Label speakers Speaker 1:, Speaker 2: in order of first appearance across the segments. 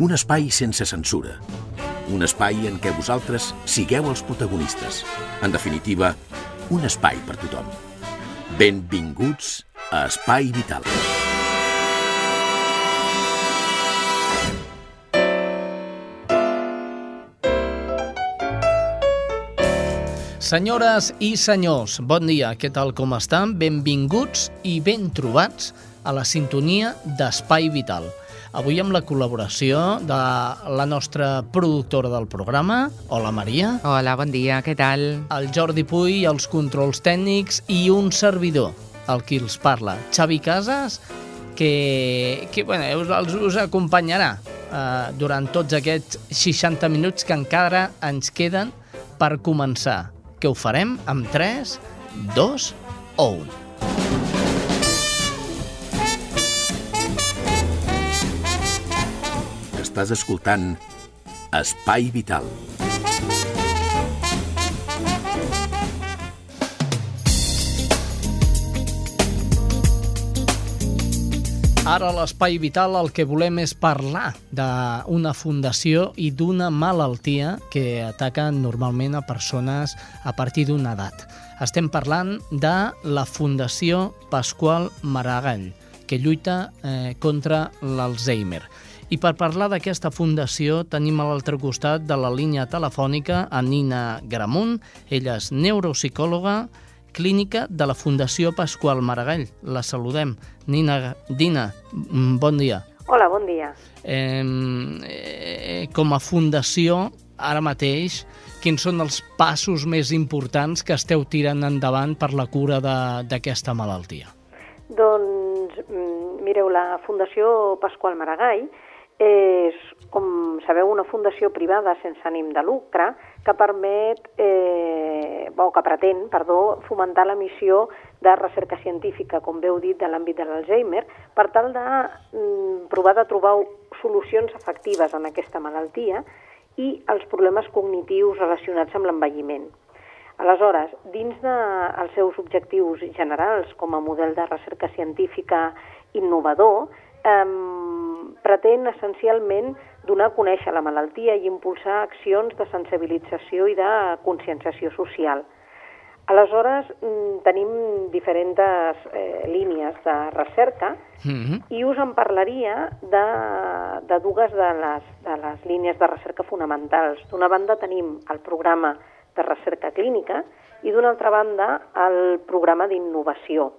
Speaker 1: Un espai sense censura. Un espai en què vosaltres sigueu els protagonistes. En definitiva, un espai per tothom. Benvinguts a Espai Vital.
Speaker 2: Senyores i senyors, bon dia, què tal com estan? Benvinguts i ben trobats a la sintonia d'Espai Vital. Avui amb la col·laboració de la nostra productora del programa, Hola Maria.
Speaker 3: Hola, bon dia, què tal?
Speaker 2: El Jordi Puy, els controls tècnics i un servidor, el qui els parla, Xavi Casas, que, que bueno, us, us acompanyarà eh, durant tots aquests 60 minuts que encara ens queden per començar que ho farem amb 3, 2 o 1.
Speaker 1: Estàs escoltant Espai Vital.
Speaker 2: Ara a l'Espai Vital el que volem és parlar d'una fundació i d'una malaltia que ataca normalment a persones a partir d'una edat. Estem parlant de la Fundació Pasqual Maragall, que lluita eh, contra l'Alzheimer. I per parlar d'aquesta fundació tenim a l'altre costat de la línia telefònica a Nina Gramunt. Ella és neuropsicòloga, clínica de la Fundació Pasqual Maragall. La saludem. Nina, Dina, mm, bon dia.
Speaker 4: Hola, bon dia.
Speaker 2: Eh, eh, com a fundació, ara mateix, quins són els passos més importants que esteu tirant endavant per la cura d'aquesta malaltia?
Speaker 4: Doncs, mireu, la Fundació Pasqual Maragall és, com sabeu, una fundació privada sense ànim de lucre que permet, eh, o que pretén, perdó, fomentar la missió de recerca científica, com bé heu dit, de l'àmbit de l'Alzheimer, per tal de mm, provar de trobar solucions efectives en aquesta malaltia i els problemes cognitius relacionats amb l'envelliment. Aleshores, dins dels de seus objectius generals com a model de recerca científica innovador, eh, pretén essencialment donar a conèixer la malaltia i impulsar accions de sensibilització i de conscienciació social. Aleshores, tenim diferents eh, línies de recerca mm -hmm. i us en parlaria de, de dues de les, de les línies de recerca fonamentals. D'una banda tenim el programa de recerca clínica i d'una altra banda el programa d'innovació.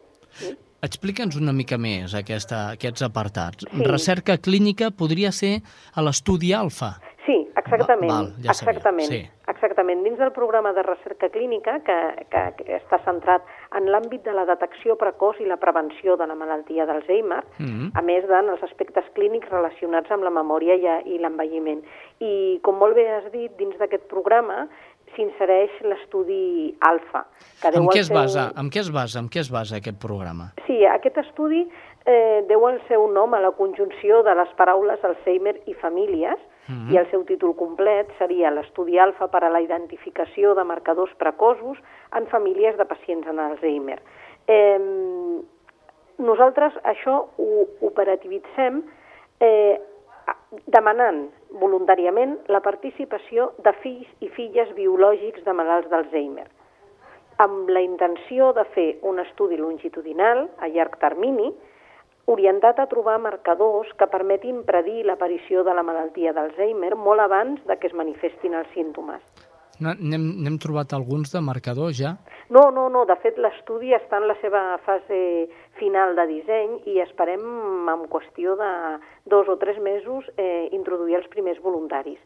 Speaker 2: Explica'ns una mica més aquesta, aquests apartats. Sí. Recerca clínica podria ser a l'estudi alfa.
Speaker 4: Sí, exactament.
Speaker 2: Va, val, ja
Speaker 4: exactament. Sí. Exactament. Dins del programa de recerca clínica, que, que, que està centrat en l'àmbit de la detecció precoç i la prevenció de la malaltia d'Alzheimer, mm -hmm. a més dels els aspectes clínics relacionats amb la memòria i, i l'envelliment. I, com molt bé has dit, dins d'aquest programa s'insereix l'estudi alfa.
Speaker 2: Que deu en, què es seu... basa, en què es basa? En què es basa aquest programa?
Speaker 4: Sí, aquest estudi eh, deu el seu nom a la conjunció de les paraules Alzheimer i famílies, mm -hmm. i el seu títol complet seria l'estudi alfa per a la identificació de marcadors precoços en famílies de pacients en Alzheimer. Eh, nosaltres això ho operativitzem eh, demanant voluntàriament la participació de fills i filles biològics de malalts d'Alzheimer, amb la intenció de fer un estudi longitudinal a llarg termini orientat a trobar marcadors que permetin predir l'aparició de la malaltia d'Alzheimer molt abans de que es manifestin els símptomes.
Speaker 2: N'hem trobat alguns de marcadors ja?
Speaker 4: No, no, no. De fet, l'estudi està en la seva fase final de disseny i esperem, en qüestió de dos o tres mesos, eh, introduir els primers voluntaris.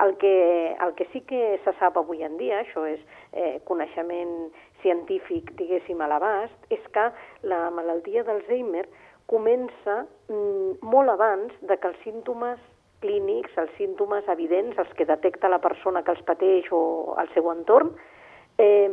Speaker 4: El que, el que sí que se sap avui en dia, això és eh, coneixement científic, diguéssim, a l'abast, és que la malaltia d'Alzheimer comença mm, molt abans de que els símptomes clínics, els símptomes evidents, els que detecta la persona que els pateix o el seu entorn, eh,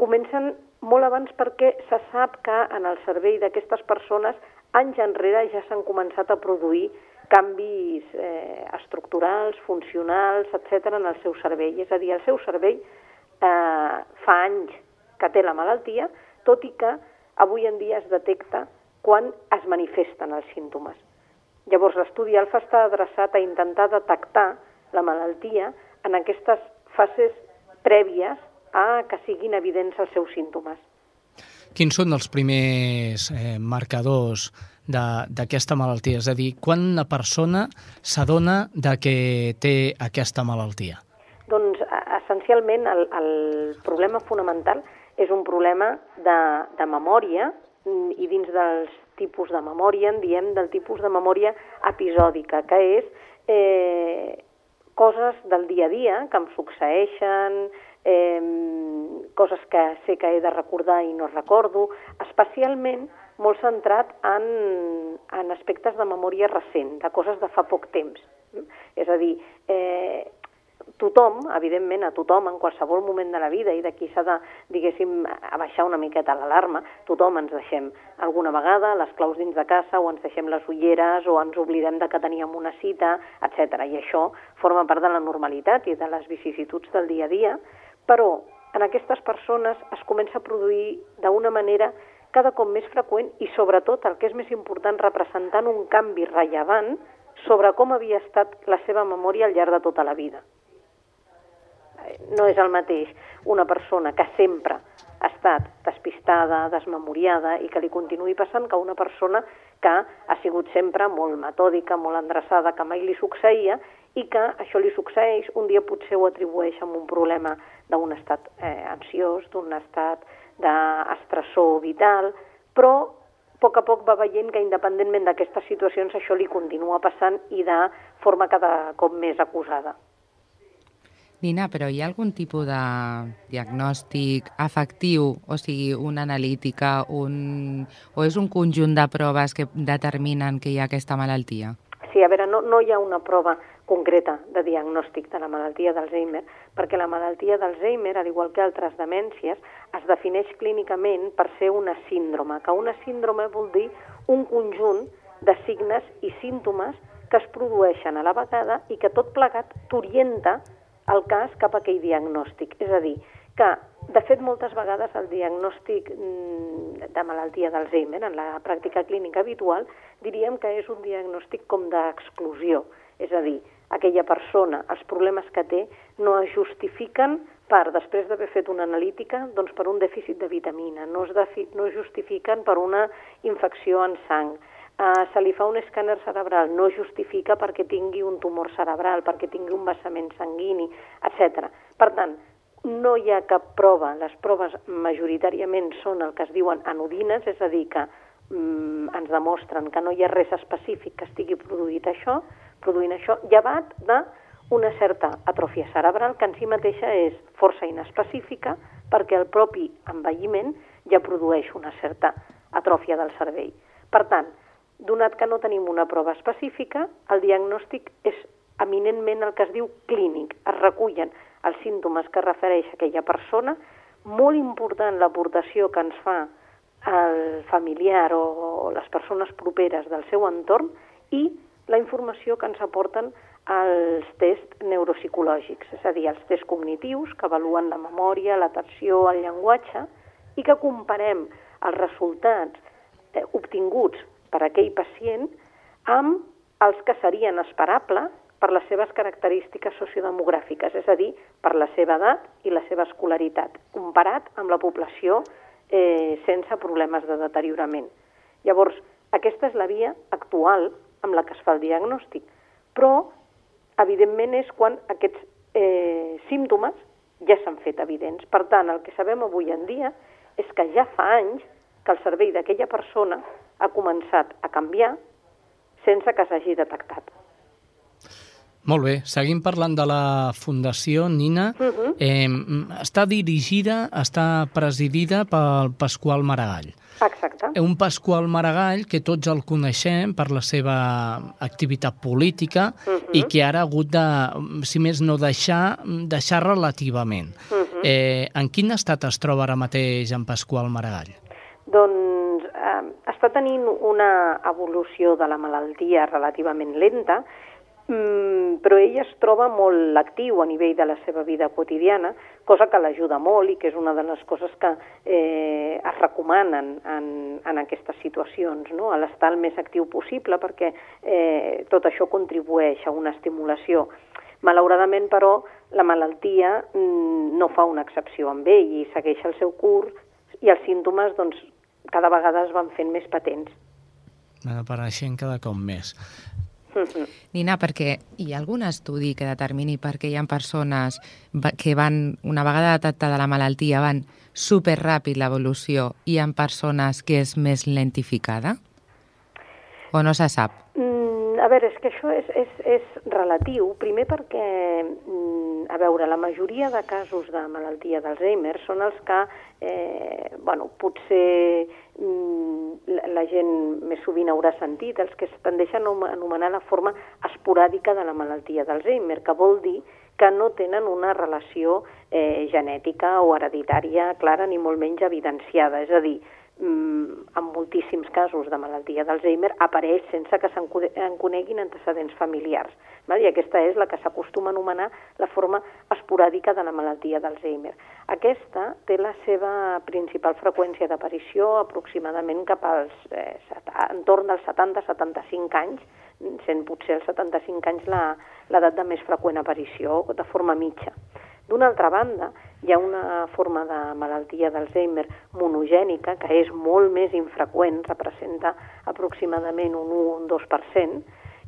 Speaker 4: comencen molt abans perquè se sap que en el cervell d'aquestes persones anys enrere ja s'han començat a produir canvis eh, estructurals, funcionals, etc en el seu cervell. És a dir, el seu cervell eh, fa anys que té la malaltia, tot i que avui en dia es detecta quan es manifesten els símptomes. Llavors, l'estudi alfa està adreçat a intentar detectar la malaltia en aquestes fases prèvies a que siguin evidents els seus símptomes.
Speaker 2: Quins són els primers eh, marcadors d'aquesta malaltia? És a dir, quan una persona s'adona de que té aquesta malaltia?
Speaker 4: Doncs, essencialment, el, el problema fonamental és un problema de, de memòria i dins dels tipus de memòria en diem del tipus de memòria episòdica, que és eh, coses del dia a dia que em succeeixen, eh, coses que sé que he de recordar i no recordo, especialment molt centrat en, en aspectes de memòria recent, de coses de fa poc temps. És a dir, eh, tothom, evidentment, a tothom, en qualsevol moment de la vida, i d'aquí s'ha de, diguéssim, abaixar una miqueta l'alarma, tothom ens deixem alguna vegada les claus dins de casa, o ens deixem les ulleres, o ens oblidem de que teníem una cita, etc. I això forma part de la normalitat i de les vicissituds del dia a dia, però en aquestes persones es comença a produir d'una manera cada cop més freqüent i sobretot, el que és més important, representant un canvi rellevant sobre com havia estat la seva memòria al llarg de tota la vida no és el mateix una persona que sempre ha estat despistada, desmemoriada i que li continuï passant que una persona que ha sigut sempre molt metòdica, molt endreçada, que mai li succeïa i que això li succeeix, un dia potser ho atribueix a un problema d'un estat eh, ansiós, d'un estat d'estressor vital, però a poc a poc va veient que independentment d'aquestes situacions això li continua passant i de forma cada cop més acusada.
Speaker 3: Nina, però hi ha algun tipus de diagnòstic afectiu, o sigui, una analítica, un... o és un conjunt de proves que determinen que hi ha aquesta malaltia?
Speaker 4: Sí, a veure, no, no hi ha una prova concreta de diagnòstic de la malaltia d'Alzheimer, perquè la malaltia d'Alzheimer, al igual que altres demències, es defineix clínicament per ser una síndrome, que una síndrome vol dir un conjunt de signes i símptomes que es produeixen a la vegada i que tot plegat t'orienta el cas cap a aquell diagnòstic. És a dir, que, de fet, moltes vegades el diagnòstic mm, de malaltia d'Alzheimer en la pràctica clínica habitual diríem que és un diagnòstic com d'exclusió. És a dir, aquella persona, els problemes que té, no es justifiquen per, després d'haver fet una analítica, doncs per un dèficit de vitamina, no es, defi no es justifiquen per una infecció en sang, eh, se li fa un escàner cerebral, no justifica perquè tingui un tumor cerebral, perquè tingui un vessament sanguini, etc. Per tant, no hi ha cap prova, les proves majoritàriament són el que es diuen anodines, és a dir, que mm, ens demostren que no hi ha res específic que estigui produït això, produint això, llevat d'una certa atròfia cerebral que en si mateixa és força inespecífica perquè el propi envelliment ja produeix una certa atròfia del cervell. Per tant, Donat que no tenim una prova específica, el diagnòstic és eminentment el que es diu clínic. Es recullen els símptomes que refereix aquella persona, molt important l'aportació que ens fa el familiar o les persones properes del seu entorn i la informació que ens aporten els tests neuropsicològics, és a dir, els tests cognitius que avaluen la memòria, l'atenció, el llenguatge i que comparem els resultats eh, obtinguts per aquell pacient amb els que serien esperables per les seves característiques sociodemogràfiques, és a dir, per la seva edat i la seva escolaritat, comparat amb la població eh, sense problemes de deteriorament. Llavors, aquesta és la via actual amb la que es fa el diagnòstic, però, evidentment, és quan aquests eh, símptomes ja s'han fet evidents. Per tant, el que sabem avui en dia és que ja fa anys que el cervell d'aquella persona ha començat a canviar sense que s'hagi detectat.
Speaker 2: Molt bé, seguim parlant de la Fundació Nina. Uh mhm. -huh. eh, està dirigida, està presidida pel Pasqual Maragall.
Speaker 4: Exacte.
Speaker 2: Un Pasqual Maragall que tots el coneixem per la seva activitat política uh -huh. i que ara ha hagut de, si més no deixar, deixar relativament. Uh -huh. eh, en quin estat es troba ara mateix en Pasqual Maragall?
Speaker 4: Doncs eh, està tenint una evolució de la malaltia relativament lenta, Mm, però ell es troba molt actiu a nivell de la seva vida quotidiana, cosa que l'ajuda molt i que és una de les coses que eh, es recomanen en, en aquestes situacions, no? a l'estar el més actiu possible perquè eh, tot això contribueix a una estimulació. Malauradament, però, la malaltia mm, no fa una excepció amb ell i segueix el seu curs i els símptomes doncs, cada vegada es van fent més patents.
Speaker 2: Van apareixent cada cop més.
Speaker 3: Nina, perquè hi ha algun estudi que determini per què hi ha persones que van, una vegada detectada la malaltia, van superràpid l'evolució i hi ha persones que és més lentificada? O no se sap?
Speaker 4: Mm, a veure, és que això és, és, és relatiu. Primer perquè, mm, a veure, la majoria de casos de malaltia d'Alzheimer són els que, eh, bueno, potser la, la gent més sovint haurà sentit, els que es tendeixen a anomenar la forma esporàdica de la malaltia d'Alzheimer, que vol dir que no tenen una relació eh, genètica o hereditària clara ni molt menys evidenciada. És a dir, mm, en moltíssims casos de malaltia d'Alzheimer apareix sense que se'n coneguin antecedents familiars. I aquesta és la que s'acostuma a anomenar la forma esporàdica de la malaltia d'Alzheimer. Aquesta té la seva principal freqüència d'aparició aproximadament cap als eh, entorn dels 70-75 anys, sent potser els 75 anys l'edat de més freqüent aparició de forma mitja. D'una altra banda, hi ha una forma de malaltia d'Alzheimer monogènica que és molt més infreqüent, representa aproximadament un 1 o un 2%,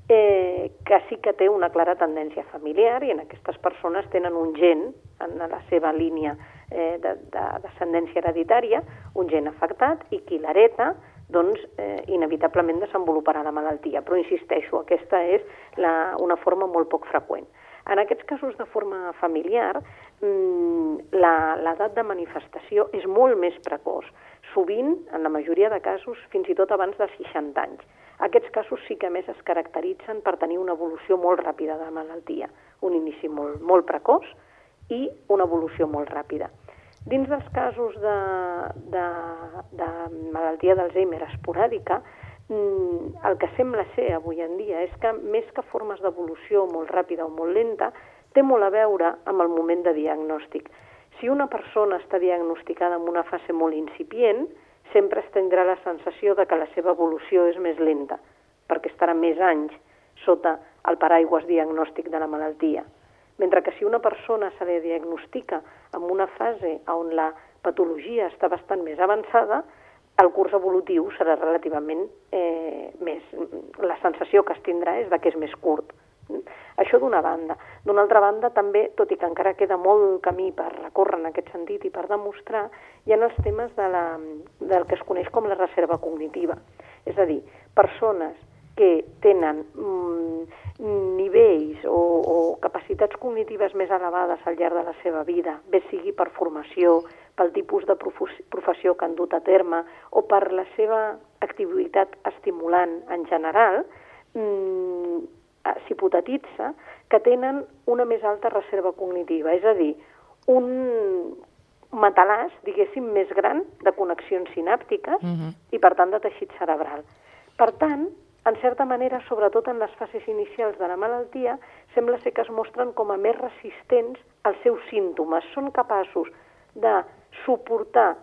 Speaker 4: eh, que sí que té una clara tendència familiar i en aquestes persones tenen un gen en la seva línia eh, de, de descendència hereditària, un gen afectat i qui l'hereta doncs eh, inevitablement desenvoluparà la malaltia. Però insisteixo, aquesta és la, una forma molt poc freqüent. En aquests casos de forma familiar, mm, l'edat de manifestació és molt més precoç, sovint, en la majoria de casos, fins i tot abans dels 60 anys. Aquests casos sí que més es caracteritzen per tenir una evolució molt ràpida de la malaltia, un inici molt, molt precoç i una evolució molt ràpida. Dins dels casos de, de, de malaltia d'Alzheimer esporàdica, el que sembla ser avui en dia és que més que formes d'evolució molt ràpida o molt lenta, té molt a veure amb el moment de diagnòstic. Si una persona està diagnosticada en una fase molt incipient, sempre es tindrà la sensació de que la seva evolució és més lenta, perquè estarà més anys sota el paraigües diagnòstic de la malaltia. Mentre que si una persona se li diagnostica en una fase on la patologia està bastant més avançada, el curs evolutiu serà relativament eh, més... La sensació que es tindrà és de que és més curt. Això d'una banda. D'una altra banda, també, tot i que encara queda molt camí per recórrer en aquest sentit i per demostrar, hi ha els temes de la, del que es coneix com la reserva cognitiva. És a dir, persones que tenen mm, nivells o, o capacitats cognitives més elevades al llarg de la seva vida, bé sigui per formació, pel tipus de professió que han dut a terme o per la seva activitat estimulant en general, mm, s'hipotetitza que tenen una més alta reserva cognitiva, és a dir, un matalàs, diguéssim, més gran de connexions sinàptiques uh -huh. i, per tant, de teixit cerebral. Per tant, en certa manera, sobretot en les fases inicials de la malaltia, sembla ser que es mostren com a més resistents als seus símptomes. Són capaços de suportar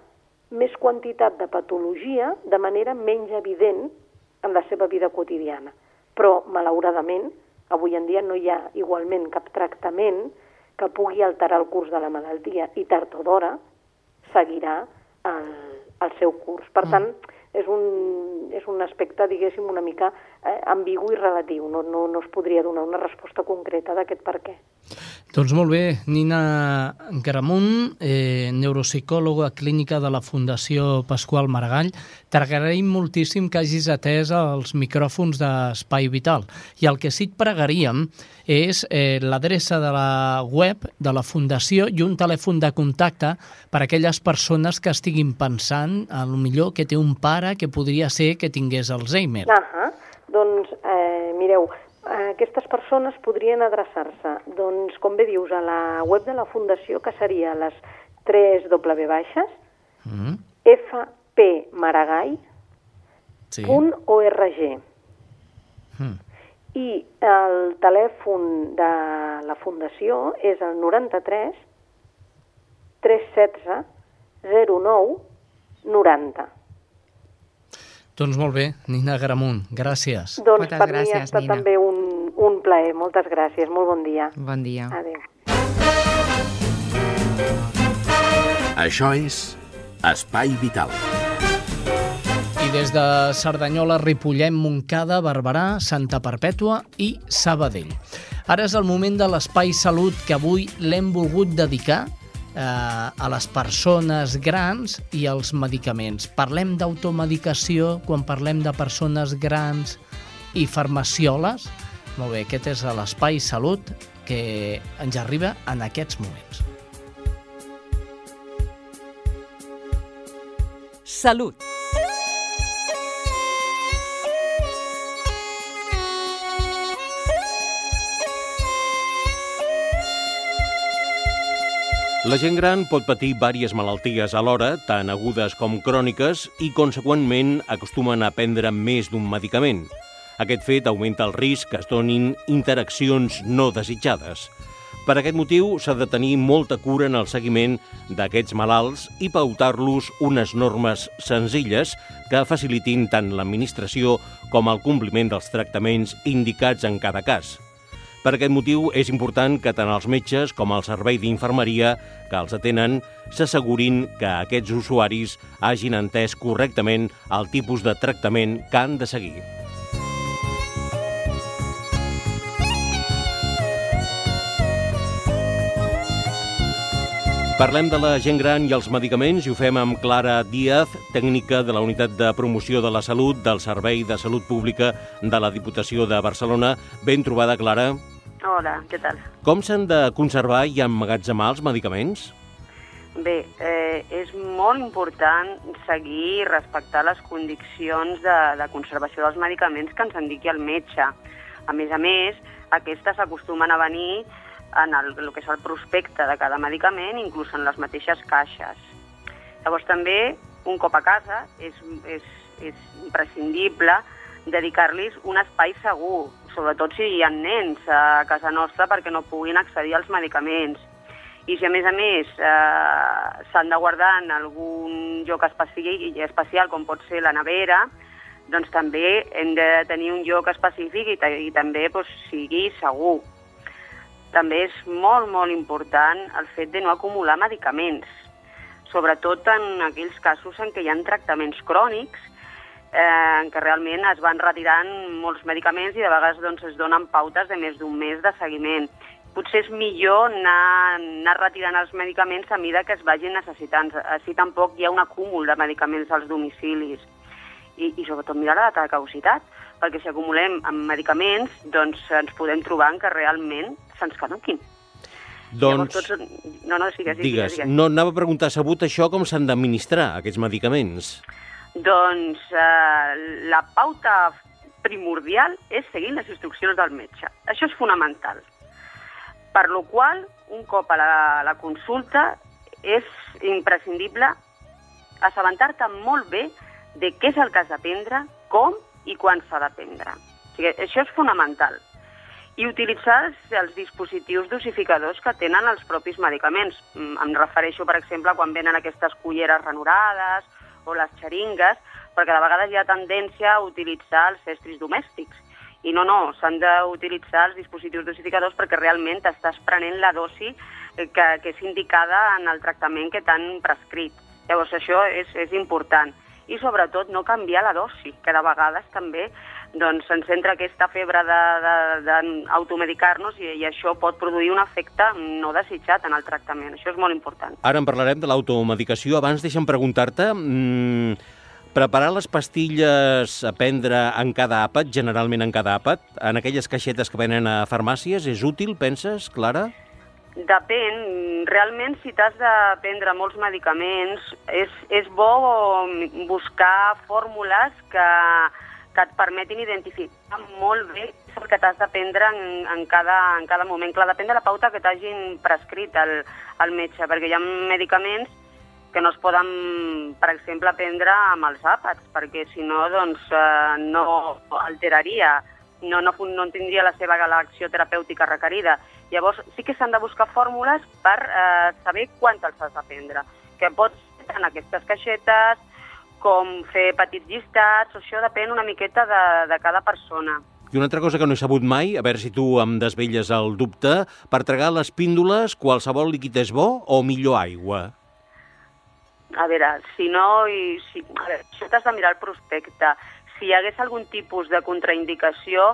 Speaker 4: més quantitat de patologia de manera menys evident en la seva vida quotidiana. Però, malauradament, avui en dia no hi ha igualment cap tractament que pugui alterar el curs de la malaltia i tard o d'hora seguirà el, el seu curs. Per mm. És un, és un aspecte, diguéssim, una mica eh, ambigu i relatiu. No, no, no es podria donar una resposta concreta d'aquest per què.
Speaker 2: Doncs molt bé, Nina Gramunt, eh, neuropsicòloga clínica de la Fundació Pasqual Maragall. T'agraïm moltíssim que hagis atès els micròfons d'Espai Vital. I el que sí et pregaríem és eh, l'adreça de la web de la Fundació i un telèfon de contacte per a aquelles persones que estiguin pensant, a lo millor que té un pare que podria ser que tingués Alzheimer.
Speaker 4: Uh -huh. Doncs, eh, mireu, aquestes persones podrien adreçar-se, doncs, com bé dius, a la web de la Fundació, que seria les 3 W baixes, mm. fpmaragai.org. Sí. Mm. I el telèfon de la Fundació és el 93 316 09 90.
Speaker 2: Doncs molt bé, Nina Gramunt, gràcies.
Speaker 4: Doncs Moltes per gràcies, mi ha estat Nina. també un, un plaer. Moltes gràcies, molt bon dia.
Speaker 3: Bon dia.
Speaker 4: Adéu.
Speaker 1: Això és Espai Vital.
Speaker 2: I des de Cerdanyola, Ripollem, Montcada, Barberà, Santa Perpètua i Sabadell. Ara és el moment de l'Espai Salut que avui l'hem volgut dedicar eh, a les persones grans i als medicaments. Parlem d'automedicació quan parlem de persones grans i farmacioles. Molt bé, aquest és l'espai salut que ens arriba en aquests moments.
Speaker 5: Salut.
Speaker 6: La gent gran pot patir diverses malalties alhora, tant agudes com cròniques, i conseqüentment acostumen a prendre més d'un medicament. Aquest fet augmenta el risc que es donin interaccions no desitjades. Per aquest motiu, s'ha de tenir molta cura en el seguiment d'aquests malalts i pautar-los unes normes senzilles que facilitin tant l'administració com el compliment dels tractaments indicats en cada cas. Per aquest motiu, és important que tant els metges com el servei d'infermeria que els atenen s'assegurin que aquests usuaris hagin entès correctament el tipus de tractament que han de seguir. Parlem de la gent gran i els medicaments i ho fem amb Clara Díaz, tècnica de la Unitat de Promoció de la Salut del Servei de Salut Pública de la Diputació de Barcelona. Ben trobada, Clara.
Speaker 7: Hola, què tal?
Speaker 6: Com s'han de conservar i emmagatzemar els medicaments?
Speaker 7: Bé, eh, és molt important seguir i respectar les condicions de, de conservació dels medicaments que ens indiqui el metge. A més a més, aquestes acostumen a venir en el, el que és el prospecte de cada medicament, inclús en les mateixes caixes. Llavors també, un cop a casa, és, és, és imprescindible dedicar-los un espai segur, sobretot si hi ha nens a casa nostra perquè no puguin accedir als medicaments. I si a més a més eh, s'han de guardar en algun lloc especial com pot ser la nevera, doncs també hem de tenir un lloc específic i, i també doncs, sigui segur. També és molt, molt important el fet de no acumular medicaments, sobretot en aquells casos en què hi ha tractaments crònics eh, en què realment es van retirant molts medicaments i de vegades doncs, es donen pautes de més d'un mes de seguiment. Potser és millor anar, anar retirant els medicaments a mida que es vagin necessitant. Així tampoc hi ha un acúmul de medicaments als domicilis. I, i sobretot mirar la data de caducitat, perquè si acumulem amb medicaments, doncs ens podem trobar que realment se'ns caduquin.
Speaker 6: Doncs,
Speaker 7: tots... no, no, digues,
Speaker 6: digues, digues, digues. No, anava a preguntar, sabut això, com s'han d'administrar, aquests medicaments?
Speaker 7: Doncs eh, la pauta primordial és seguir les instruccions del metge. Això és fonamental. Per lo qual, un cop a la, la consulta, és imprescindible assabentar-te molt bé de què és el que has de prendre, com i quan s'ha de prendre. O sigui, això és fonamental. I utilitzar els, dispositius dosificadors que tenen els propis medicaments. Mm, em refereixo, per exemple, quan venen aquestes culleres ranurades o les xeringues, perquè de vegades hi ha tendència a utilitzar els estris domèstics. I no, no, s'han d'utilitzar els dispositius dosificadors perquè realment estàs prenent la dosi eh, que, que és indicada en el tractament que t'han prescrit. Llavors això és, és important. I sobretot no canviar la dosi, que de vegades també doncs se'ns entra aquesta febre d'automedicar-nos i, i això pot produir un efecte no desitjat en el tractament. Això és molt important.
Speaker 6: Ara en parlarem de l'automedicació. Abans deixa'm preguntar-te... Mmm, preparar les pastilles a prendre en cada àpat, generalment en cada àpat, en aquelles caixetes que venen a farmàcies, és útil, penses, Clara?
Speaker 7: Depèn. Realment, si t'has de prendre molts medicaments, és, és bo buscar fórmules que, que et permetin identificar molt bé el que t'has de prendre en, en, cada, en cada moment. Clar, depèn de la pauta que t'hagin prescrit el, el metge, perquè hi ha medicaments que no es poden, per exemple, prendre amb els àpats, perquè si no, doncs, eh, no alteraria, no, no, no tindria la seva acció terapèutica requerida. Llavors, sí que s'han de buscar fórmules per eh, saber quan te'ls has de prendre, que pots en aquestes caixetes, com fer petits llistats, això depèn una miqueta de, de cada persona.
Speaker 6: I una altra cosa que no he sabut mai, a veure si tu em desvelles el dubte, per tragar les píndoles qualsevol líquid és bo o millor aigua?
Speaker 7: A veure, si no... I, si, a veure, això t'has de mirar el prospecte. Si hi hagués algun tipus de contraindicació,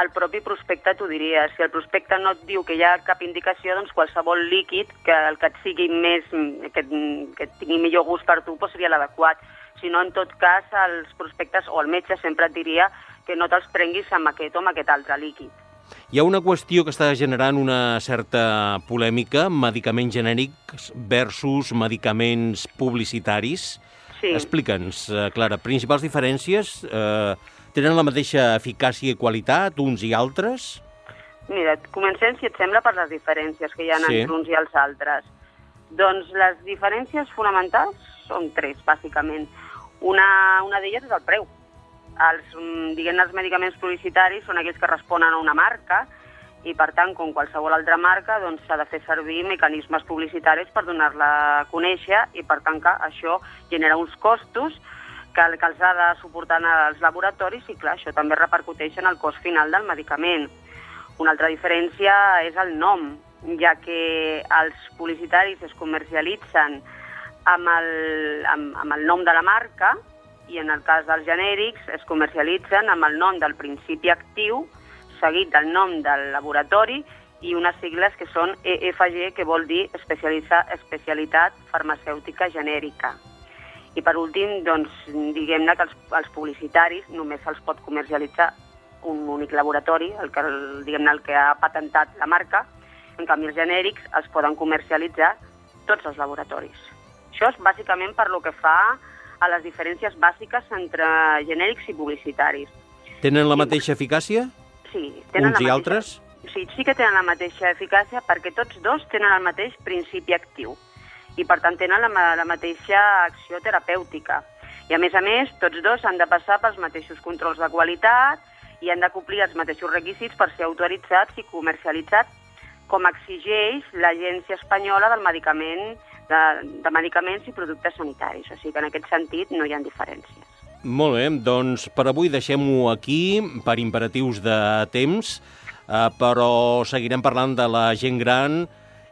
Speaker 7: el propi prospecte t'ho diria. Si el prospecte no et diu que hi ha cap indicació, doncs qualsevol líquid que el que et sigui més, que, que tingui millor gust per tu, doncs seria l'adequat. Si no, en tot cas, els prospectes o el metge sempre et diria que no te'ls prenguis amb aquest o amb aquest altre líquid.
Speaker 6: Hi ha una qüestió que està generant una certa polèmica, medicaments genèrics versus medicaments publicitaris.
Speaker 7: Sí.
Speaker 6: Explica'ns, eh, Clara, principals diferències... Eh, tenen la mateixa eficàcia i qualitat, uns i altres?
Speaker 7: Mira, comencem, si et sembla, per les diferències que hi ha sí. entre uns i els altres. Doncs les diferències fonamentals són tres, bàsicament. Una, una d'elles és el preu. Els, mm, diguem els medicaments publicitaris són aquells que responen a una marca i, per tant, com qualsevol altra marca, doncs s'ha de fer servir mecanismes publicitaris per donar-la a conèixer i, per tant, que això genera uns costos que, que els ha de suportar els laboratoris i, clar, això també repercuteix en el cost final del medicament. Una altra diferència és el nom, ja que els publicitaris es comercialitzen amb el, amb, amb el nom de la marca i en el cas dels genèrics es comercialitzen amb el nom del principi actiu seguit del nom del laboratori i unes sigles que són EFG, que vol dir especialitat farmacèutica genèrica. I per últim, doncs, diguem-ne que els, els publicitaris només se'ls pot comercialitzar un únic laboratori, el que, diguem el que ha patentat la marca, en canvi els genèrics es poden comercialitzar tots els laboratoris. Això és bàsicament per lo que fa a les diferències bàsiques entre genèrics i publicitaris.
Speaker 6: Tenen la mateixa eficàcia?
Speaker 7: Sí. Tenen
Speaker 6: Uns
Speaker 7: la
Speaker 6: i
Speaker 7: mateixa,
Speaker 6: altres?
Speaker 7: Sí, sí que tenen la mateixa eficàcia perquè tots dos tenen el mateix principi actiu i per tant tenen la, la mateixa acció terapèutica. I a més a més, tots dos han de passar pels mateixos controls de qualitat i han de complir els mateixos requisits per ser autoritzats i comercialitzats com exigeix l'Agència Espanyola del Medicament, de, de Medicaments i Productes Sanitaris. O sigui que en aquest sentit no hi ha diferències.
Speaker 6: Molt bé, doncs per avui deixem-ho aquí, per imperatius de temps, eh, però seguirem parlant de la gent gran,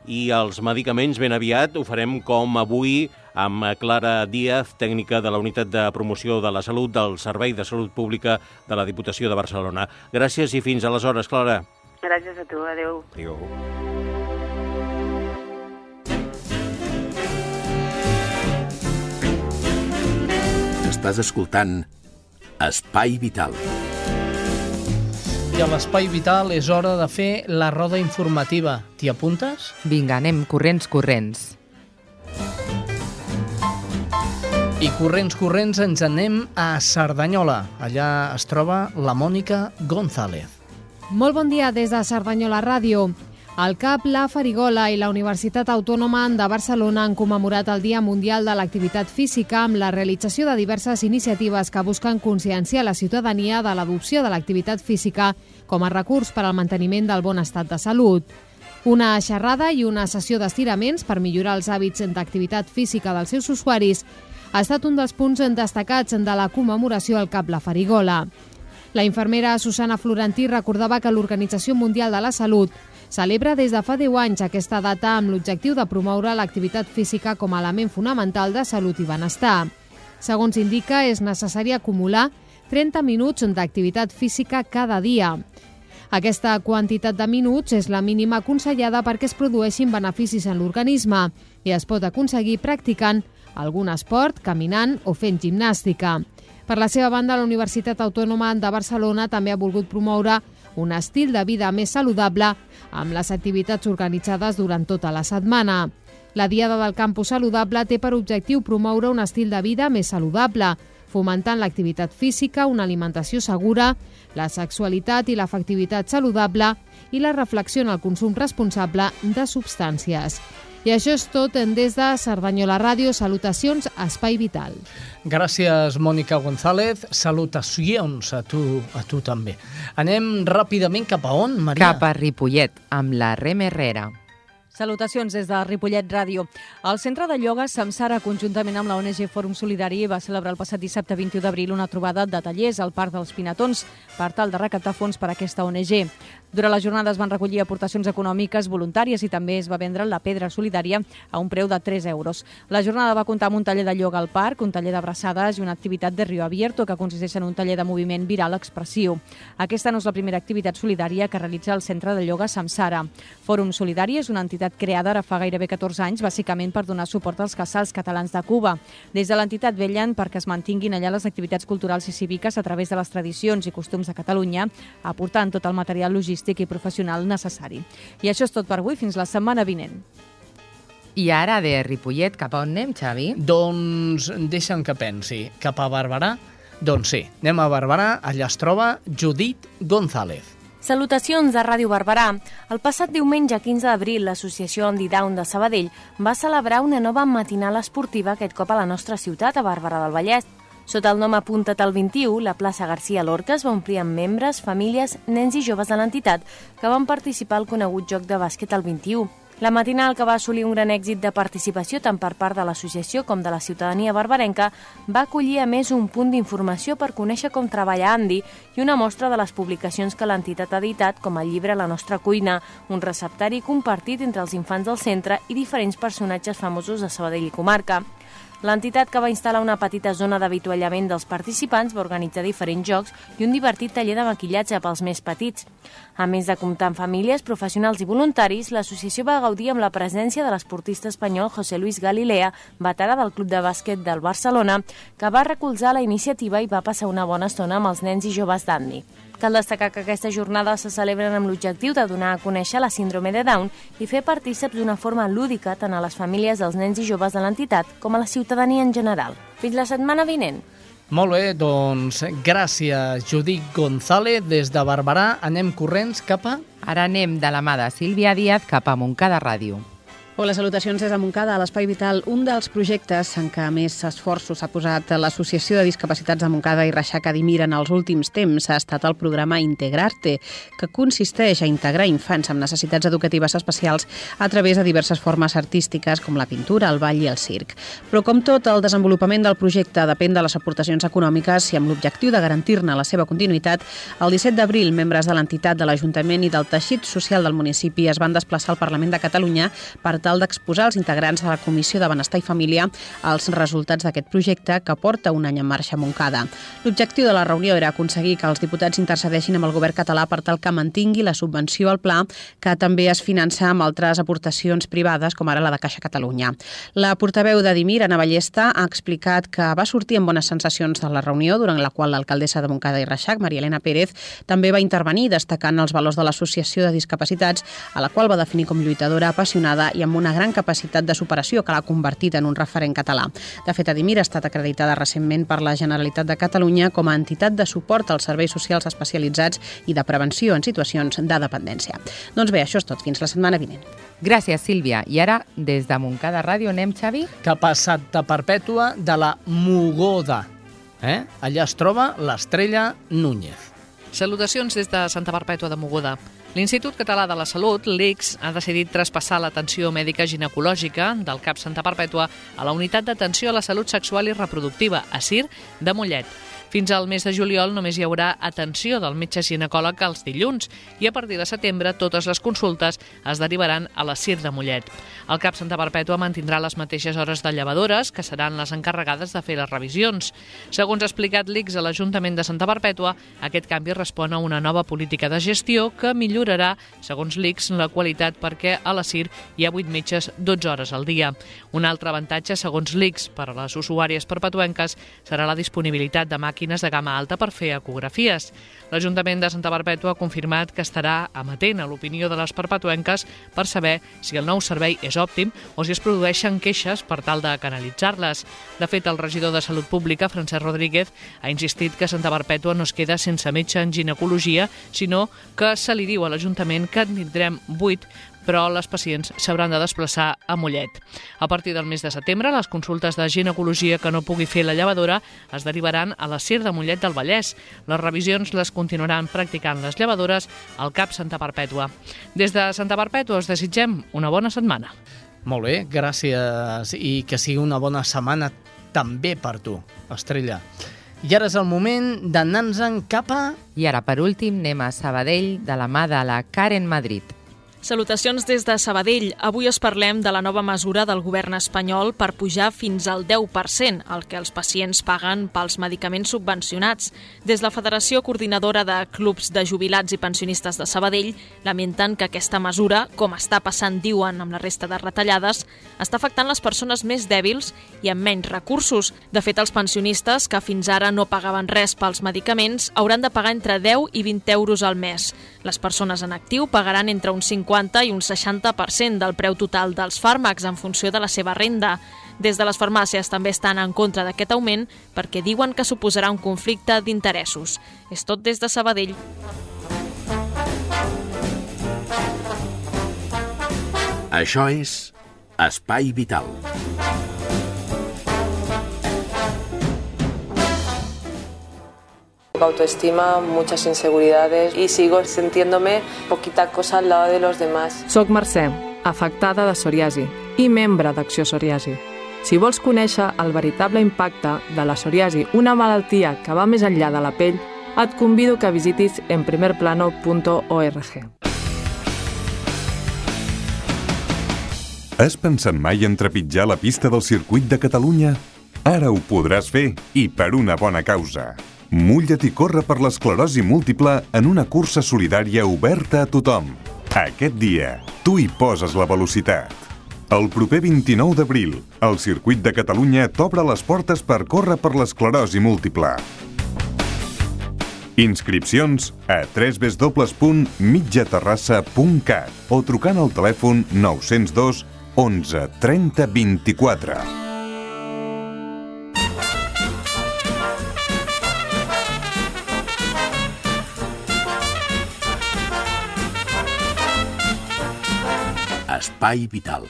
Speaker 6: i els medicaments ben aviat ho farem com avui amb Clara Díaz, tècnica de la Unitat de Promoció de la Salut del Servei de Salut Pública de la Diputació de Barcelona. Gràcies i fins aleshores, Clara.
Speaker 7: Gràcies a tu, adeu.
Speaker 6: Adéu.
Speaker 1: Estàs escoltant Espai Vital.
Speaker 2: I a l'Espai Vital és hora de fer la roda informativa. T'hi apuntes?
Speaker 3: Vinga, anem corrents, corrents.
Speaker 2: I corrents, corrents ens anem a Cerdanyola. Allà es troba la Mònica González.
Speaker 5: Molt bon dia des de Cerdanyola Ràdio. El CAP, la Farigola i la Universitat Autònoma de Barcelona han commemorat el Dia Mundial de l'Activitat Física amb la realització de diverses iniciatives que busquen conscienciar la ciutadania de l'adopció de l'activitat física com a recurs per al manteniment del bon estat de salut. Una xerrada i una sessió d'estiraments per millorar els hàbits d'activitat física dels seus usuaris ha estat un dels punts destacats de la commemoració al CAP La Farigola. La infermera Susana Florentí recordava que l'Organització Mundial de la Salut celebra des de fa 10 anys aquesta data amb l'objectiu de promoure l'activitat física com a element fonamental de salut i benestar. Segons indica, és necessari acumular 30 minuts d'activitat física cada dia. Aquesta quantitat de minuts és la mínima aconsellada perquè es produeixin beneficis en l'organisme i es pot aconseguir practicant algun esport, caminant o fent gimnàstica. Per la seva banda, la Universitat Autònoma de Barcelona també ha volgut promoure un estil de vida més saludable amb les activitats organitzades durant tota la setmana. La Diada del Campus Saludable té per objectiu promoure un estil de vida més saludable, fomentant l'activitat física, una alimentació segura, la sexualitat i l'afectivitat saludable i la reflexió en el consum responsable de substàncies. I això és tot des de Cerdanyola Ràdio. Salutacions a Espai Vital.
Speaker 2: Gràcies, Mònica González. Salutacions a tu, a tu també. Anem ràpidament cap a on, Maria?
Speaker 3: Cap a Ripollet, amb la Rem Herrera.
Speaker 8: Salutacions des de Ripollet Ràdio. El Centre de Ioga Samsara, conjuntament amb la ONG Fòrum Solidari, va celebrar el passat dissabte 21 d'abril una trobada de tallers al Parc dels Pinatons per tal de recaptar fons per a aquesta ONG. Durant la jornada es van recollir aportacions econòmiques voluntàries i també es va vendre la pedra solidària a un preu de 3 euros. La jornada va comptar amb un taller de ioga al parc, un taller d'abraçades i una activitat de Rio Abierto que consisteix en un taller de moviment viral expressiu. Aquesta no és la primera activitat solidària que realitza el Centre de Ioga Samsara. Fòrum Solidari és una entitat creada ara fa gairebé 14 anys, bàsicament per donar suport als casals catalans de Cuba. Des de l'entitat vellen perquè es mantinguin allà les activitats culturals i cíviques a través de les tradicions i costums de Catalunya, aportant tot el material logístic i professional necessari. I això és tot per avui, fins la setmana vinent.
Speaker 3: I ara de Ripollet, cap a on anem, Xavi?
Speaker 2: Doncs deixa'm que pensi. Cap a Barberà? Doncs sí, anem a Barberà, allà es troba Judit González.
Speaker 9: Salutacions de Ràdio Barberà. El passat diumenge 15 d'abril, l'associació Andy Down de Sabadell va celebrar una nova matinal esportiva aquest cop a la nostra ciutat, a Barberà del Vallès. Sota el nom Apunta't al 21, la plaça Garcia Lorca es va omplir amb membres, famílies, nens i joves de l'entitat que van participar al conegut joc de bàsquet al 21. La matinal, que va assolir un gran èxit de participació tant per part de l'associació com de la ciutadania barbarenca, va acollir a més un punt d'informació per conèixer com treballa Andy i una mostra de les publicacions que l'entitat ha editat, com el llibre La nostra cuina, un receptari compartit entre els infants del centre i diferents personatges famosos de Sabadell i comarca. L'entitat que va instal·lar una petita zona d'avituallament dels participants va organitzar diferents jocs i un divertit taller de maquillatge pels més petits. A més de comptar amb famílies, professionals i voluntaris, l'associació va gaudir amb la presència de l'esportista espanyol José Luis Galilea, veterà del Club de Bàsquet del Barcelona, que va recolzar la iniciativa i va passar una bona estona amb els nens i joves d'Andy. Cal destacar que aquestes jornades se celebren amb l'objectiu de donar a conèixer la síndrome de Down i fer partíceps d'una forma lúdica tant a les famílies dels nens i joves de l'entitat com a la ciutadania en general. Fins la setmana vinent.
Speaker 2: Molt bé, doncs gràcies Judit González des de Barberà. Anem corrents cap a...
Speaker 3: Ara anem de la mà de Sílvia Díaz cap a Montcada Ràdio.
Speaker 10: Hola, salutacions des de Montcada, a l'Espai Vital. Un dels projectes en què més esforços ha posat l'Associació de Discapacitats de Montcada i Reixac Adimir en els últims temps ha estat el programa Integrarte, que consisteix a integrar infants amb necessitats educatives especials a través de diverses formes artístiques com la pintura, el ball i el circ. Però com tot, el desenvolupament del projecte depèn de les aportacions econòmiques i amb l'objectiu de garantir-ne la seva continuïtat, el 17 d'abril, membres de l'entitat, de l'Ajuntament i del teixit social del municipi es van desplaçar al Parlament de Catalunya per tal d'exposar als integrants de la Comissió de Benestar i Família els resultats d'aquest projecte que porta un any en marxa a Montcada. L'objectiu de la reunió era aconseguir que els diputats intercedeixin amb el govern català per tal que mantingui la subvenció al pla, que també es finança amb altres aportacions privades, com ara la de Caixa Catalunya. La portaveu de Dimir, Ana Ballesta, ha explicat que va sortir amb bones sensacions de la reunió, durant la qual l'alcaldessa de Montcada i Reixac, Maria Elena Pérez, també va intervenir destacant els valors de l'Associació de Discapacitats, a la qual va definir com lluitadora, apassionada i amb una gran capacitat de superació que l'ha convertit en un referent català. De fet, Adimir ha estat acreditada recentment per la Generalitat de Catalunya com a entitat de suport als serveis socials especialitzats i de prevenció en situacions de dependència. Doncs bé, això és tot. Fins la setmana vinent.
Speaker 3: Gràcies, Sílvia. I ara, des de Montcada Ràdio, anem, Xavi?
Speaker 2: Cap a Santa Perpètua de la Mogoda. Eh? Allà es troba l'estrella Núñez.
Speaker 11: Salutacions des de Santa Perpètua de Mogoda. L'Institut Català de la Salut, l'ICS, ha decidit traspassar l'atenció mèdica ginecològica del CAP Santa Perpètua a la Unitat d'Atenció a la Salut Sexual i Reproductiva, a CIR, de Mollet. Fins al mes de juliol només hi haurà atenció del metge ginecòleg els dilluns i a partir de setembre totes les consultes es derivaran a la CIR de Mollet. El CAP Santa Perpètua mantindrà les mateixes hores de llevadores, que seran les encarregades de fer les revisions. Segons ha explicat l'ICS a l'Ajuntament de Santa Perpètua, aquest canvi respon a una nova política de gestió que millorarà, segons l'ICS, la qualitat perquè a la CIR hi ha 8 metges 12 hores al dia. Un altre avantatge, segons l'ICS, per a les usuàries perpetuenques serà la disponibilitat de màquines màquines de gamma alta per fer ecografies. L'Ajuntament de Santa Perpètua ha confirmat que estarà amatent a l'opinió de les perpetuenques per saber si el nou servei és òptim o si es produeixen queixes per tal de canalitzar-les. De fet, el regidor de Salut Pública, Francesc Rodríguez, ha insistit que Santa Perpètua no es queda sense metge en ginecologia, sinó que se li diu a l'Ajuntament que en tindrem 8 però les pacients s'hauran de desplaçar a Mollet. A partir del mes de setembre, les consultes de ginecologia que no pugui fer la llevadora es derivaran a la CIR de Mollet del Vallès. Les revisions les continuaran practicant les llevadores al CAP Santa Perpètua. Des de Santa Perpètua us desitgem una bona setmana.
Speaker 2: Molt bé, gràcies i que sigui una bona setmana també per tu, Estrella. I ara és el moment d'anar-nos-en cap a...
Speaker 3: I ara, per últim, anem a Sabadell de la mà de la Karen Madrid.
Speaker 12: Salutacions des de Sabadell. Avui us parlem de la nova mesura del govern espanyol per pujar fins al 10% el que els pacients paguen pels medicaments subvencionats. Des de la Federació Coordinadora de Clubs de Jubilats i Pensionistes de Sabadell lamenten que aquesta mesura, com està passant, diuen, amb la resta de retallades, està afectant les persones més dèbils i amb menys recursos. De fet, els pensionistes, que fins ara no pagaven res pels medicaments, hauran de pagar entre 10 i 20 euros al mes. Les persones en actiu pagaran entre un 50 50 i un 60% del preu total dels fàrmacs en funció de la seva renda. Des de les farmàcies també estan en contra d'aquest augment perquè diuen que suposarà un conflicte d'interessos. És tot des de Sabadell.
Speaker 1: Això és Espai Vital.
Speaker 13: Autoestima, muchas inseguridades y sigo sintiéndome poquita cosa al lado de los demás.
Speaker 14: Soc Mercè, afectada de psoriasi i membre d'Acció Psoriasi. Si vols conèixer el veritable impacte de la psoriasi, una malaltia que va més enllà de la pell, et convido que visitis enprimerplano.org.
Speaker 15: Has pensat mai en trepitjar la pista del circuit de Catalunya? Ara ho podràs fer, i per una bona causa. Mulla't i corre per l'esclerosi múltiple en una cursa solidària oberta a tothom. Aquest dia, tu hi poses la velocitat. El proper 29 d'abril, el Circuit de Catalunya t'obre les portes per córrer per l'esclerosi múltiple. Inscripcions a www.mitjaterrassa.cat o trucant al telèfon 902 11 30 24.
Speaker 1: Espai Vital.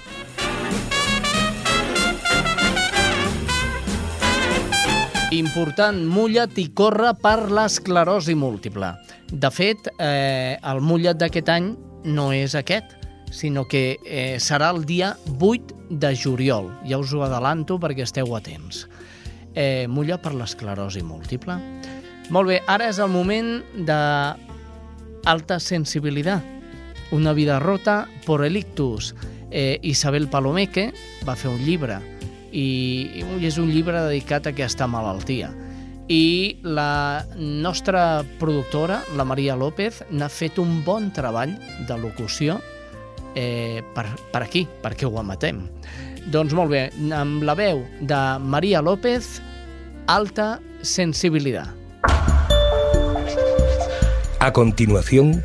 Speaker 2: Important, mulla't i corre per l'esclerosi múltiple. De fet, eh, el mullet d'aquest any no és aquest, sinó que eh, serà el dia 8 de juliol. Ja us ho adelanto perquè esteu atents. Eh, mulla per l'esclerosi múltiple. Molt bé, ara és el moment de alta sensibilitat una vida rota por el ictus. Eh, Isabel Palomeque va fer un llibre i, i és un llibre dedicat a aquesta malaltia. I la nostra productora, la Maria López, n'ha fet un bon treball de locució eh, per, per aquí, perquè ho emetem. Doncs molt bé, amb la veu de Maria López, alta sensibilitat.
Speaker 16: A continuación,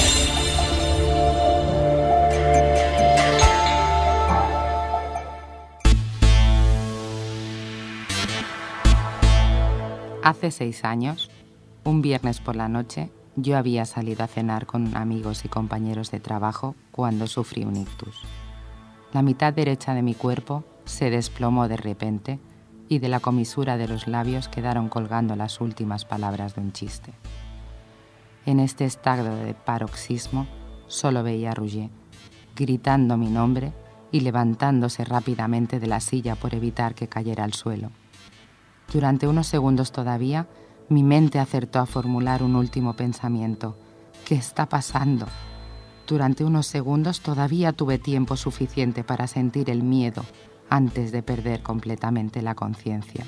Speaker 3: Hace seis años, un viernes por la noche, yo había salido a cenar con amigos y compañeros de trabajo cuando sufrí un ictus. La mitad derecha de mi cuerpo se desplomó de repente y de la comisura de los labios quedaron colgando las últimas palabras de un chiste. En este estado de paroxismo solo veía a Rouget, gritando mi nombre y levantándose rápidamente de la silla por evitar que cayera al suelo. Durante unos segundos todavía, mi mente acertó a formular un último pensamiento. ¿Qué está pasando? Durante unos segundos todavía tuve tiempo suficiente para sentir el miedo antes de perder completamente la conciencia.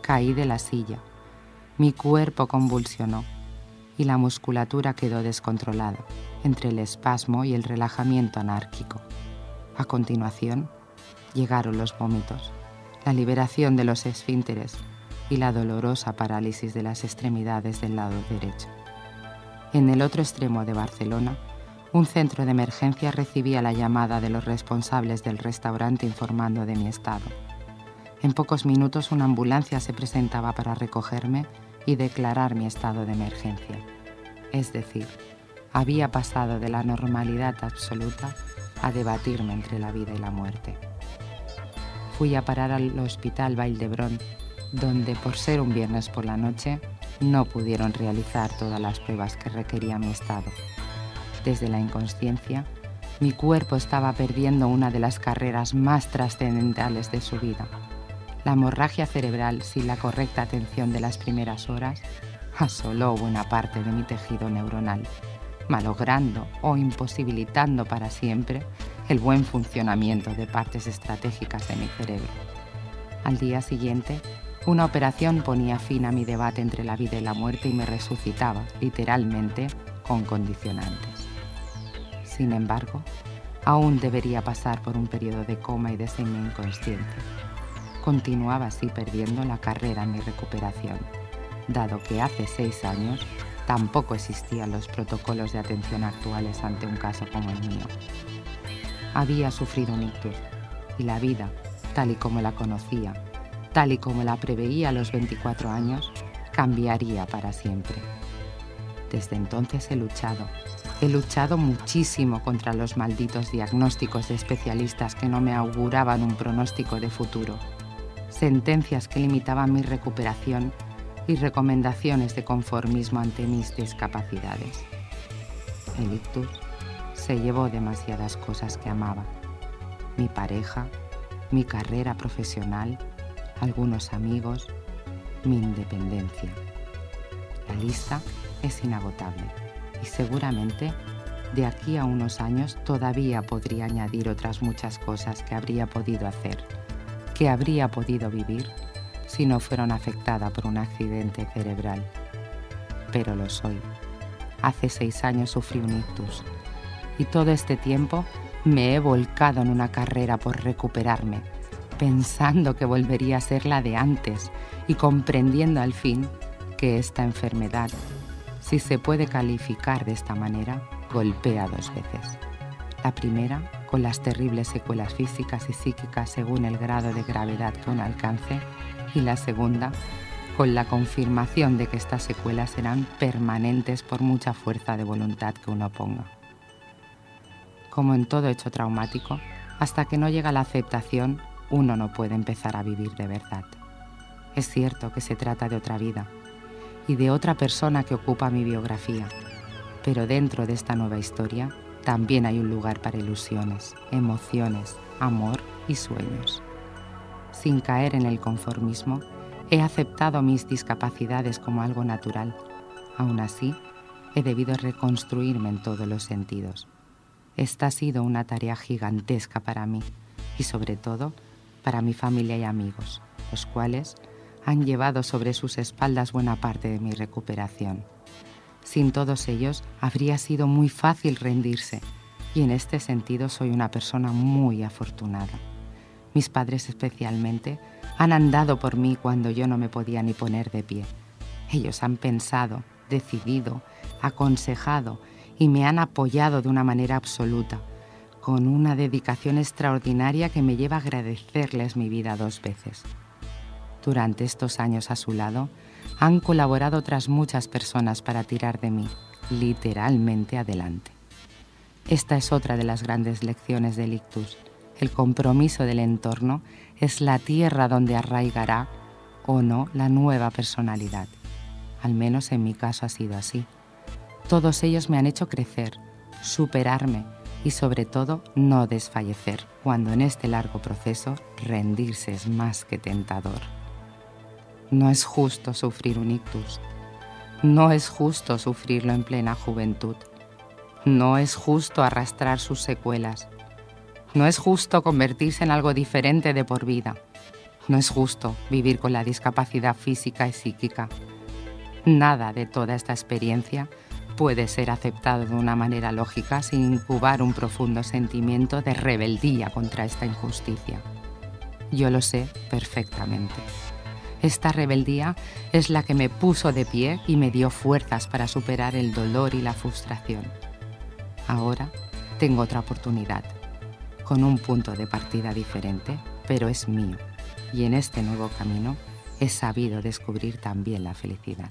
Speaker 3: Caí de la silla. Mi cuerpo convulsionó y la musculatura quedó descontrolada entre el espasmo y el relajamiento anárquico. A continuación, llegaron los vómitos, la liberación de los esfínteres y la dolorosa parálisis de las extremidades del lado derecho. En el otro extremo de Barcelona, un centro de emergencia recibía la llamada de los responsables del restaurante informando de mi estado. En pocos minutos una ambulancia se presentaba para recogerme y declarar mi estado de emergencia. Es decir, había pasado de la normalidad absoluta a debatirme entre la vida y la muerte. Fui a parar al hospital Valdebrón, donde por ser un viernes por la noche no pudieron realizar todas las pruebas que requería mi estado. Desde la inconsciencia, mi cuerpo estaba perdiendo una de las carreras más trascendentales de su vida. La hemorragia cerebral sin la correcta atención de las primeras horas asoló buena parte de mi tejido neuronal malogrando o imposibilitando para siempre el buen funcionamiento de partes estratégicas de mi cerebro. Al día siguiente, una operación ponía fin a mi debate entre la vida y la muerte y me resucitaba, literalmente, con condicionantes. Sin embargo, aún debería pasar por un periodo de coma y de semi-inconsciente. Continuaba así perdiendo la carrera en mi recuperación, dado que hace seis años tampoco existían los protocolos de atención actuales ante un caso como el mío. Había sufrido un ictus y la vida, tal y como la conocía, tal y como la preveía a los 24 años, cambiaría para siempre. Desde entonces he luchado, he luchado muchísimo contra los malditos diagnósticos de especialistas que no me auguraban un pronóstico de futuro, sentencias que limitaban mi recuperación y recomendaciones de conformismo ante mis discapacidades. El ictus se llevó demasiadas cosas que amaba. Mi pareja, mi carrera profesional, algunos amigos, mi independencia. La lista es inagotable y seguramente de aquí a unos años todavía podría añadir otras muchas cosas que habría podido hacer, que habría podido vivir si no fueron afectada por un accidente cerebral. Pero lo soy. Hace seis años sufrí un ictus y todo este tiempo me he volcado en una carrera por recuperarme, pensando que volvería a ser la de antes y comprendiendo al fin que esta enfermedad, si se puede calificar de esta manera, golpea dos veces. La primera, con las terribles secuelas físicas y psíquicas según el grado de gravedad que uno alcance, y la segunda con la confirmación de que estas secuelas serán permanentes por mucha fuerza de voluntad que uno ponga. Como en todo hecho traumático, hasta que no llega la aceptación, uno no puede empezar a vivir de verdad. Es cierto que se trata de otra vida y de otra persona que ocupa mi biografía, pero dentro de esta nueva historia también hay un lugar para ilusiones, emociones, amor y sueños sin caer en el conformismo, he aceptado mis discapacidades como algo natural. Aún así, he debido reconstruirme en todos los sentidos. Esta ha sido una tarea gigantesca para mí y sobre todo para mi familia y amigos, los cuales han llevado sobre sus espaldas buena parte de mi recuperación. Sin todos ellos habría sido muy fácil rendirse y en este sentido soy una persona muy afortunada. Mis padres especialmente han andado por mí cuando yo no me podía ni poner de pie. Ellos han pensado, decidido, aconsejado y me han apoyado de una manera absoluta, con una dedicación extraordinaria que me lleva a agradecerles mi vida dos veces. Durante estos años a su lado, han colaborado otras muchas personas para tirar de mí, literalmente adelante. Esta es otra de las grandes lecciones del ictus el compromiso del entorno es la tierra donde arraigará o no la nueva personalidad. Al menos en mi caso ha sido así. Todos ellos me han hecho crecer, superarme y sobre todo no desfallecer, cuando en este largo proceso rendirse es más que tentador. No es justo sufrir un ictus. No es justo sufrirlo en plena juventud. No es justo arrastrar sus secuelas. No es justo convertirse en algo diferente de por vida. No es justo vivir con la discapacidad física y psíquica. Nada de toda esta experiencia puede ser aceptado de una manera lógica sin incubar un profundo sentimiento de rebeldía contra esta injusticia. Yo lo sé perfectamente. Esta rebeldía es la que me puso de pie y me dio fuerzas para superar el dolor y la frustración. Ahora tengo otra oportunidad, con un punto de partida diferente, pero es mío. Y en este nuevo camino he sabido descubrir también la felicidad.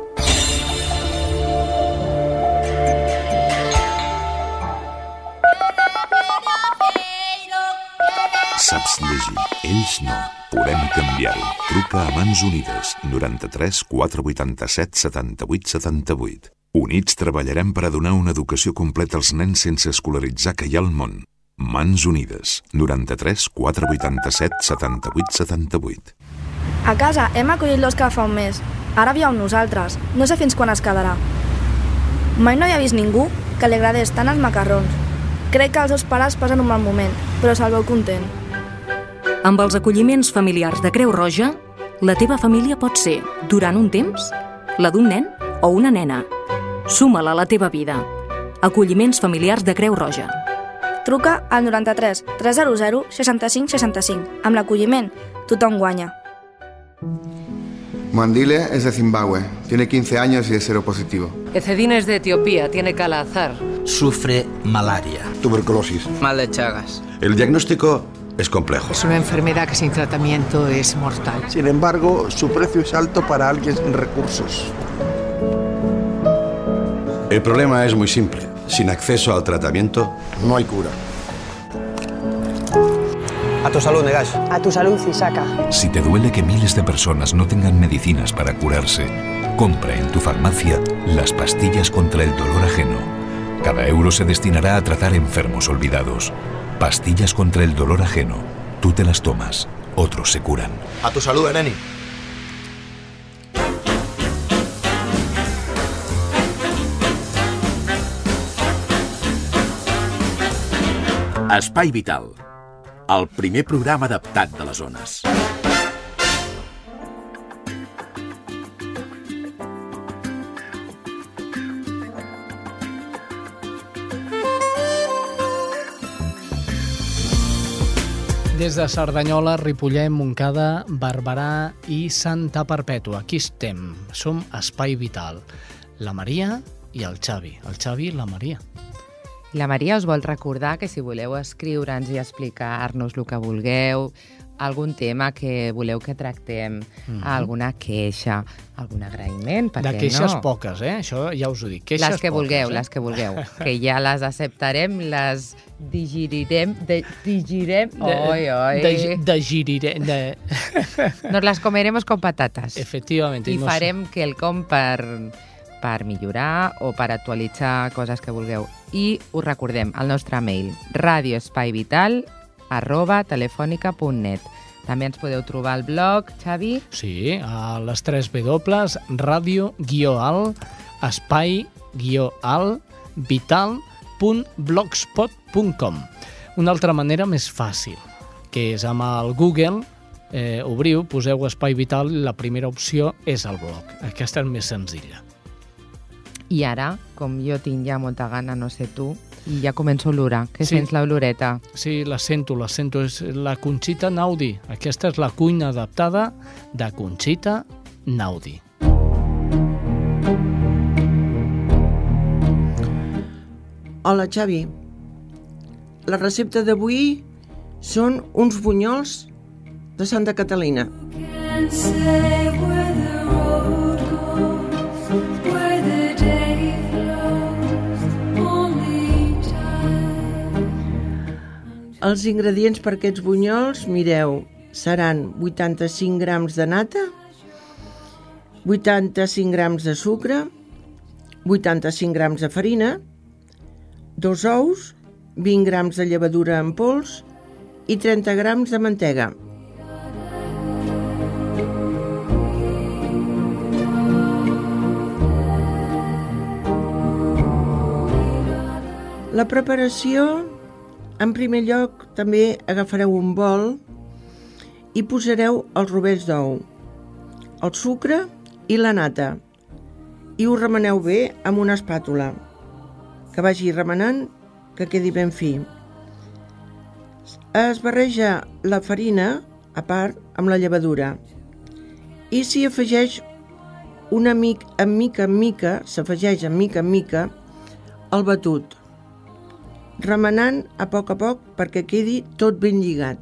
Speaker 17: Saps llegir? Ells no. Podem canviar-ho. Truca a Mans Unides 93 487 78 78. Units treballarem per a donar una educació completa als nens sense escolaritzar que hi ha al món. Mans Unides 93 487 78 78.
Speaker 18: A casa hem acollit l'Òscar fa un mes. Ara viu amb nosaltres. No sé fins quan es quedarà. Mai no havia vist ningú que li agradés tant els macarrons. Crec que els seus pares passen un mal moment, però se'l veu content.
Speaker 19: Amb els acolliments familiars de Creu Roja, la teva família pot ser, durant un temps, la d'un nen o una nena. Suma-la a la teva vida. Acolliments familiars de Creu Roja.
Speaker 18: Truca al 93 300 65 65. Amb l'acolliment, tothom guanya.
Speaker 20: Mandile es de Zimbabue, tiene 15 años y es seropositivo.
Speaker 21: Ecedine es de Etiopía, tiene calazar.
Speaker 22: Sufre malaria.
Speaker 20: Tuberculosis.
Speaker 22: Mal de Chagas.
Speaker 23: El diagnóstico es complejo.
Speaker 21: Es una enfermedad que sin tratamiento es mortal.
Speaker 24: Sin embargo, su precio es alto para alguien sin recursos.
Speaker 23: El problema es muy simple. Sin acceso al tratamiento, no hay cura.
Speaker 25: A tu salud, Negash.
Speaker 26: A tu salud, Isaka.
Speaker 27: Si te duele que miles de personas no tengan medicinas para curarse, compra en tu farmacia las pastillas contra el dolor ajeno. Cada euro se destinará a tratar enfermos olvidados. Pastillas contra el dolor ajeno. Tú te las tomas, otros se curan.
Speaker 24: A tu salud, Eneni.
Speaker 1: Espai Vital, el primer programa adaptat de les zones.
Speaker 2: Des de Cerdanyola, Ripollet, Montcada, Barberà i Santa Perpètua. Aquí estem. Som Espai Vital. La Maria i el Xavi. El Xavi i la Maria.
Speaker 3: La Maria us vol recordar que si voleu escriure'ns i explicar-nos el que vulgueu, algun tema que voleu que tractem, mm. -hmm. alguna queixa, algun agraïment, per
Speaker 2: De queixes
Speaker 3: no?
Speaker 2: poques, eh? Això ja us ho dic. Queixes
Speaker 3: les que
Speaker 2: poques,
Speaker 3: vulgueu,
Speaker 2: eh?
Speaker 3: les que vulgueu, que ja les acceptarem, les digerirem, de, digerirem, oi, oi.
Speaker 2: De, de giriré... De...
Speaker 3: Nos las comeremos con patatas.
Speaker 2: Efectivamente.
Speaker 3: I
Speaker 2: no
Speaker 3: farem quelcom per, per millorar o per actualitzar coses que vulgueu. I us recordem el nostre mail radioespaivital arroba telefònica.net També ens podeu trobar al blog, Xavi.
Speaker 2: Sí, a les 3 W, ràdio-al, espai-al, vital.blogspot.com. Una altra manera més fàcil, que és amb el Google, eh, obriu, poseu Espai Vital i la primera opció és el blog. Aquesta és més senzilla.
Speaker 3: I ara, com jo tinc ja molta gana, no sé tu, I ja començo a olorar. Que
Speaker 2: Sí.
Speaker 3: sents l'oloreta?
Speaker 2: Sí, la sento, la sento. És la Conxita Naudi. Aquesta és la cuina adaptada de Conxita Naudi.
Speaker 28: Hola, Xavi. La recepta d'avui són uns bunyols de Santa Catalina. Els ingredients per aquests bunyols, mireu, seran 85 grams de nata, 85 grams de sucre, 85 grams de farina, dos ous, 20 grams de llevadura en pols i 30 grams de mantega. La preparació, en primer lloc, també agafareu un bol i posareu els rovells d'ou, el sucre i la nata. I ho remeneu bé amb una espàtula que vagi remenant que quedi ben fi. Es barreja la farina a part amb la llevadura. I s'hi afegeix una mica en mica en mica, s'afegeix en mica en mica el batut, remenant a poc a poc perquè quedi tot ben lligat.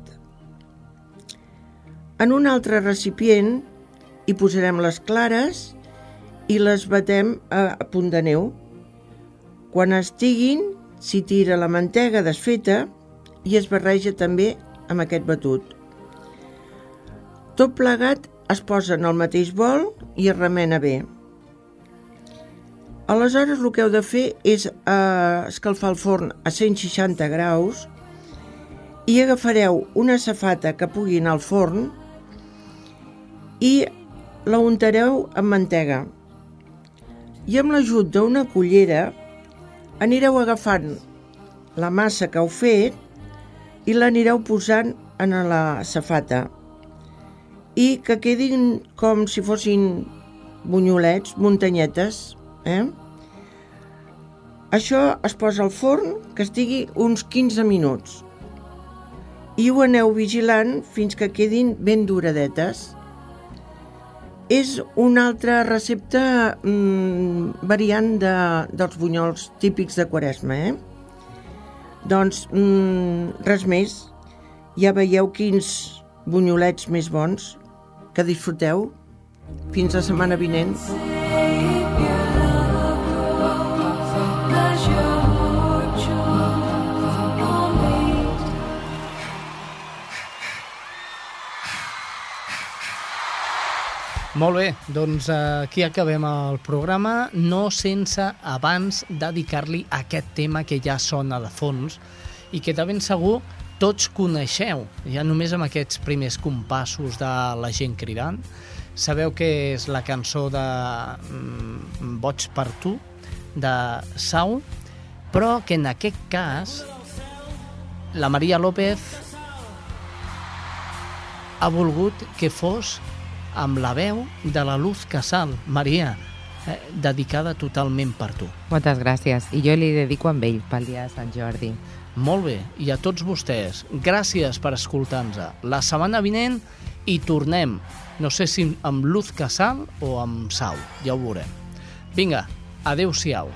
Speaker 28: En un altre recipient hi posarem les clares i les batem a, punt de neu. Quan estiguin, s'hi tira la mantega desfeta i es barreja també amb aquest batut. Tot plegat es posa en el mateix bol i es remena bé. Aleshores el que heu de fer és eh, escalfar el forn a 160 graus i agafareu una safata que pugui anar al forn i la untareu amb mantega. I amb l'ajut d'una cullera anireu agafant la massa que heu fet i l'anireu posant en la safata i que quedin com si fossin bunyolets, muntanyetes. Eh? Això es posa al forn que estigui uns 15 minuts i ho aneu vigilant fins que quedin ben duradetes. És una altra recepta mm, variant de, dels bunyols típics de Quaresma, eh? Doncs mm, res més. Ja veieu quins bunyolets més bons que disfruteu. Fins la setmana vinent.
Speaker 2: Molt bé, doncs eh, aquí acabem el programa, no sense abans dedicar-li aquest tema que ja sona de fons i que de ben segur tots coneixeu, ja només amb aquests primers compassos de la gent cridant. Sabeu que és la cançó de mm, Boig per tu, de Sau, però que en aquest cas la Maria López ha volgut que fos amb la veu de la Luz Casal. Maria, eh, dedicada totalment per tu.
Speaker 3: Moltes gràcies. I jo li dedico amb ell pel dia de Sant Jordi.
Speaker 2: Molt bé, i a tots vostès, gràcies per escoltar-nos. La setmana vinent hi tornem, no sé si amb Luz Casal o amb Sau, ja ho veurem. Vinga, adeu-siau.